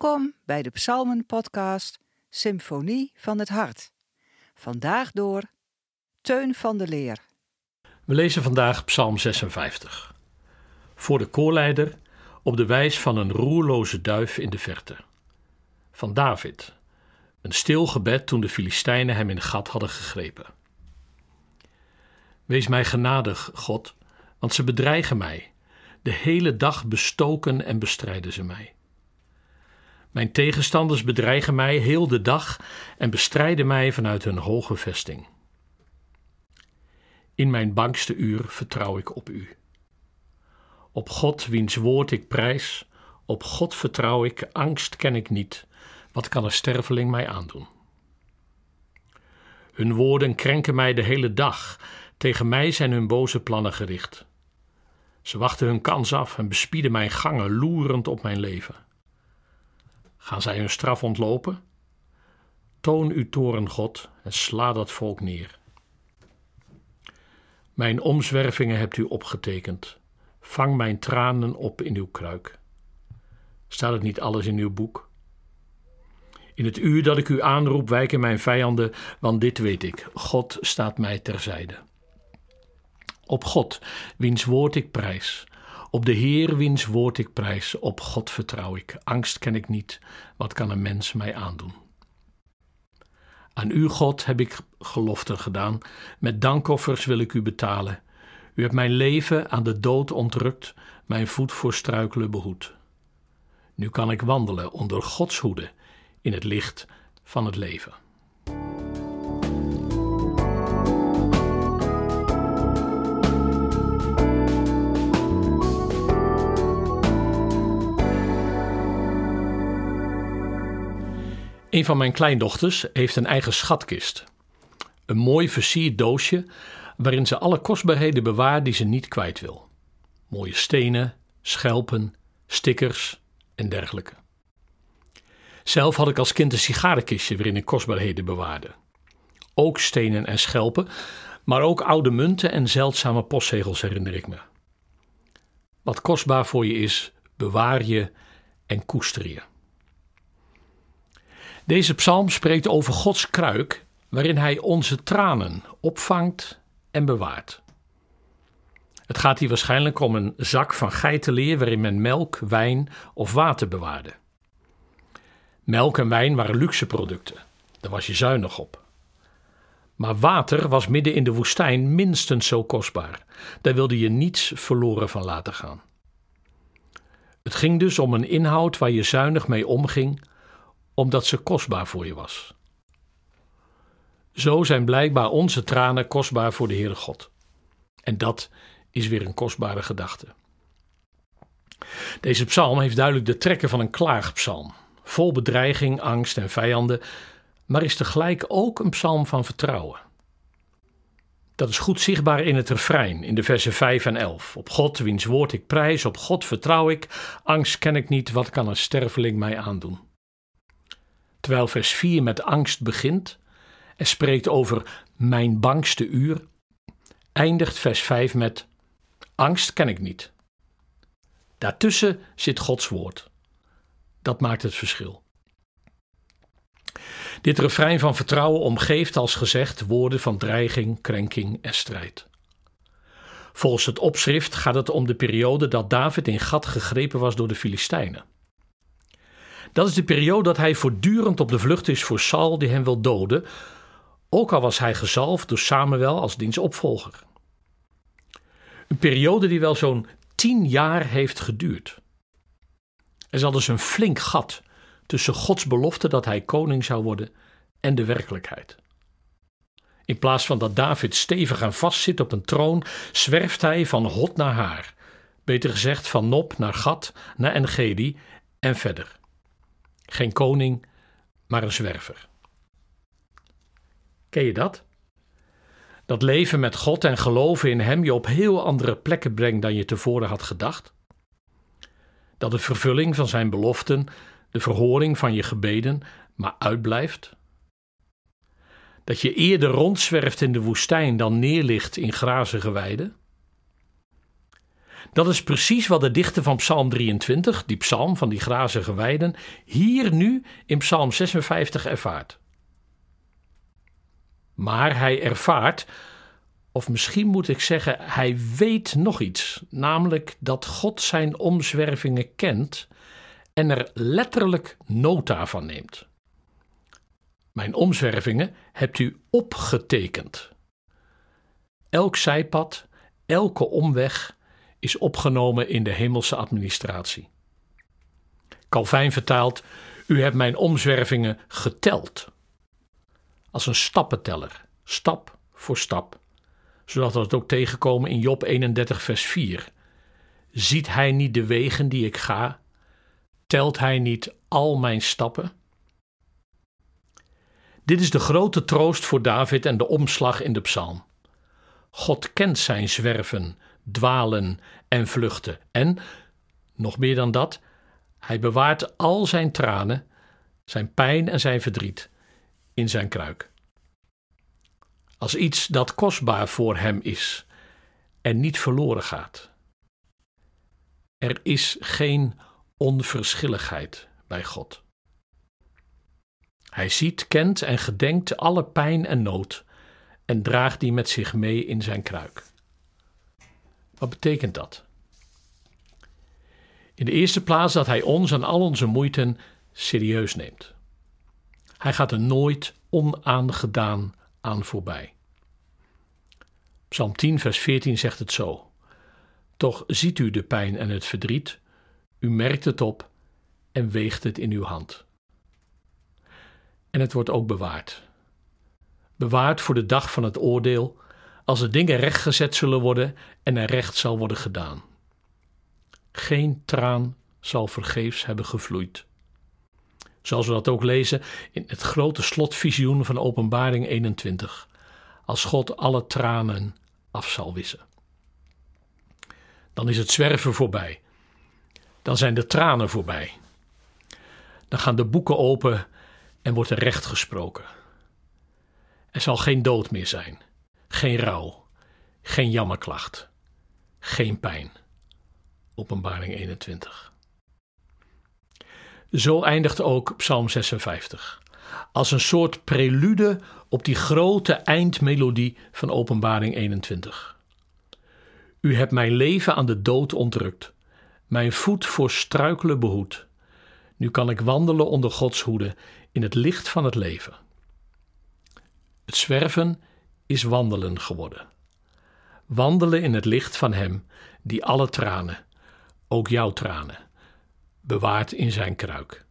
Welkom bij de Psalmen-podcast Symfonie van het Hart. Vandaag door Teun van de Leer. We lezen vandaag Psalm 56. Voor de koorleider op de wijs van een roerloze duif in de verte. Van David. Een stil gebed toen de Filistijnen hem in gat hadden gegrepen. Wees mij genadig, God, want ze bedreigen mij. De hele dag bestoken en bestrijden ze mij. Mijn tegenstanders bedreigen mij heel de dag en bestrijden mij vanuit hun hoge vesting. In mijn bangste uur vertrouw ik op u. Op God, wiens woord ik prijs, op God vertrouw ik, angst ken ik niet. Wat kan een sterveling mij aandoen? Hun woorden krenken mij de hele dag, tegen mij zijn hun boze plannen gericht. Ze wachten hun kans af en bespieden mijn gangen, loerend op mijn leven. Gaan zij hun straf ontlopen? Toon uw toren, God, en sla dat volk neer. Mijn omzwervingen hebt u opgetekend. Vang mijn tranen op in uw kruik. Staat het niet alles in uw boek? In het uur dat ik u aanroep, wijken mijn vijanden, want dit weet ik: God staat mij terzijde. Op God, wiens woord ik prijs, op de Heer, wiens woord ik prijs, op God vertrouw ik. Angst ken ik niet, wat kan een mens mij aandoen? Aan u, God, heb ik geloften gedaan, met dankoffers wil ik u betalen. U hebt mijn leven aan de dood ontrukt, mijn voet voor struikelen behoed. Nu kan ik wandelen onder Gods hoede in het licht van het leven. Een van mijn kleindochters heeft een eigen schatkist. Een mooi versierd doosje waarin ze alle kostbaarheden bewaart die ze niet kwijt wil. Mooie stenen, schelpen, stickers en dergelijke. Zelf had ik als kind een sigarenkistje waarin ik kostbaarheden bewaarde. Ook stenen en schelpen, maar ook oude munten en zeldzame postzegels herinner ik me. Wat kostbaar voor je is, bewaar je en koester je. Deze psalm spreekt over Gods kruik, waarin Hij onze tranen opvangt en bewaart. Het gaat hier waarschijnlijk om een zak van geitenleer waarin men melk, wijn of water bewaarde. Melk en wijn waren luxe producten, daar was je zuinig op. Maar water was midden in de woestijn minstens zo kostbaar. Daar wilde je niets verloren van laten gaan. Het ging dus om een inhoud waar je zuinig mee omging omdat ze kostbaar voor je was. Zo zijn blijkbaar onze tranen kostbaar voor de Heere God. En dat is weer een kostbare gedachte. Deze psalm heeft duidelijk de trekken van een klaagpsalm, vol bedreiging, angst en vijanden, maar is tegelijk ook een psalm van vertrouwen. Dat is goed zichtbaar in het refrein, in de versen 5 en 11. Op God, wiens woord ik prijs, op God vertrouw ik, angst ken ik niet, wat kan een sterveling mij aandoen? Terwijl vers 4 met angst begint en spreekt over mijn bangste uur, eindigt vers 5 met angst ken ik niet. Daartussen zit Gods woord. Dat maakt het verschil. Dit refrein van vertrouwen omgeeft als gezegd woorden van dreiging, krenking en strijd. Volgens het opschrift gaat het om de periode dat David in gat gegrepen was door de Filistijnen. Dat is de periode dat hij voortdurend op de vlucht is voor Saul die hem wil doden, ook al was hij gezalfd door Samuel als diensopvolger. Een periode die wel zo'n tien jaar heeft geduurd. Er zat dus een flink gat tussen Gods belofte dat hij koning zou worden en de werkelijkheid. In plaats van dat David stevig en vast zit op een troon, zwerft hij van hot naar haar. Beter gezegd van Nop naar Gat naar Engedi en verder. Geen koning, maar een zwerver. Ken je dat? Dat leven met God en geloven in Hem je op heel andere plekken brengt dan je tevoren had gedacht? Dat de vervulling van Zijn beloften, de verhoring van je gebeden, maar uitblijft? Dat je eerder rondzwerft in de woestijn dan neerligt in grazige weiden? Dat is precies wat de dichter van Psalm 23, die psalm van die grazige weiden, hier nu in Psalm 56 ervaart. Maar hij ervaart, of misschien moet ik zeggen, hij weet nog iets, namelijk dat God zijn omzwervingen kent en er letterlijk nota van neemt. Mijn omzwervingen hebt u opgetekend. Elk zijpad, elke omweg is opgenomen in de hemelse administratie. Calvijn vertaalt: U hebt mijn omzwervingen geteld. Als een stappenteller, stap voor stap, zodat we het ook tegenkomen in Job 31, vers 4. Ziet hij niet de wegen die ik ga? Telt hij niet al mijn stappen? Dit is de grote troost voor David en de omslag in de psalm. God kent zijn zwerven, dwalen en vluchten. En, nog meer dan dat, hij bewaart al zijn tranen, zijn pijn en zijn verdriet in zijn kruik. Als iets dat kostbaar voor hem is en niet verloren gaat. Er is geen onverschilligheid bij God. Hij ziet, kent en gedenkt alle pijn en nood en draagt die met zich mee in zijn kruik. Wat betekent dat? In de eerste plaats dat hij ons en al onze moeiten serieus neemt. Hij gaat er nooit onaangedaan aan voorbij. Psalm 10, vers 14 zegt het zo: Toch ziet u de pijn en het verdriet, u merkt het op en weegt het in uw hand. En het wordt ook bewaard. Bewaard voor de dag van het oordeel, als de dingen rechtgezet zullen worden en er recht zal worden gedaan. Geen traan zal vergeefs hebben gevloeid. Zoals we dat ook lezen in het grote slotvisioen van Openbaring 21, als God alle tranen af zal wissen. Dan is het zwerven voorbij. Dan zijn de tranen voorbij. Dan gaan de boeken open en wordt er recht gesproken. Er zal geen dood meer zijn, geen rouw, geen jammerklacht, geen pijn. Openbaring 21. Zo eindigt ook Psalm 56. Als een soort prelude op die grote eindmelodie van Openbaring 21. U hebt mijn leven aan de dood ontrukt, mijn voet voor struikelen behoed. Nu kan ik wandelen onder Gods hoede in het licht van het leven. Het zwerven is wandelen geworden. Wandelen in het licht van Hem die alle tranen, ook jouw tranen, bewaart in zijn kruik.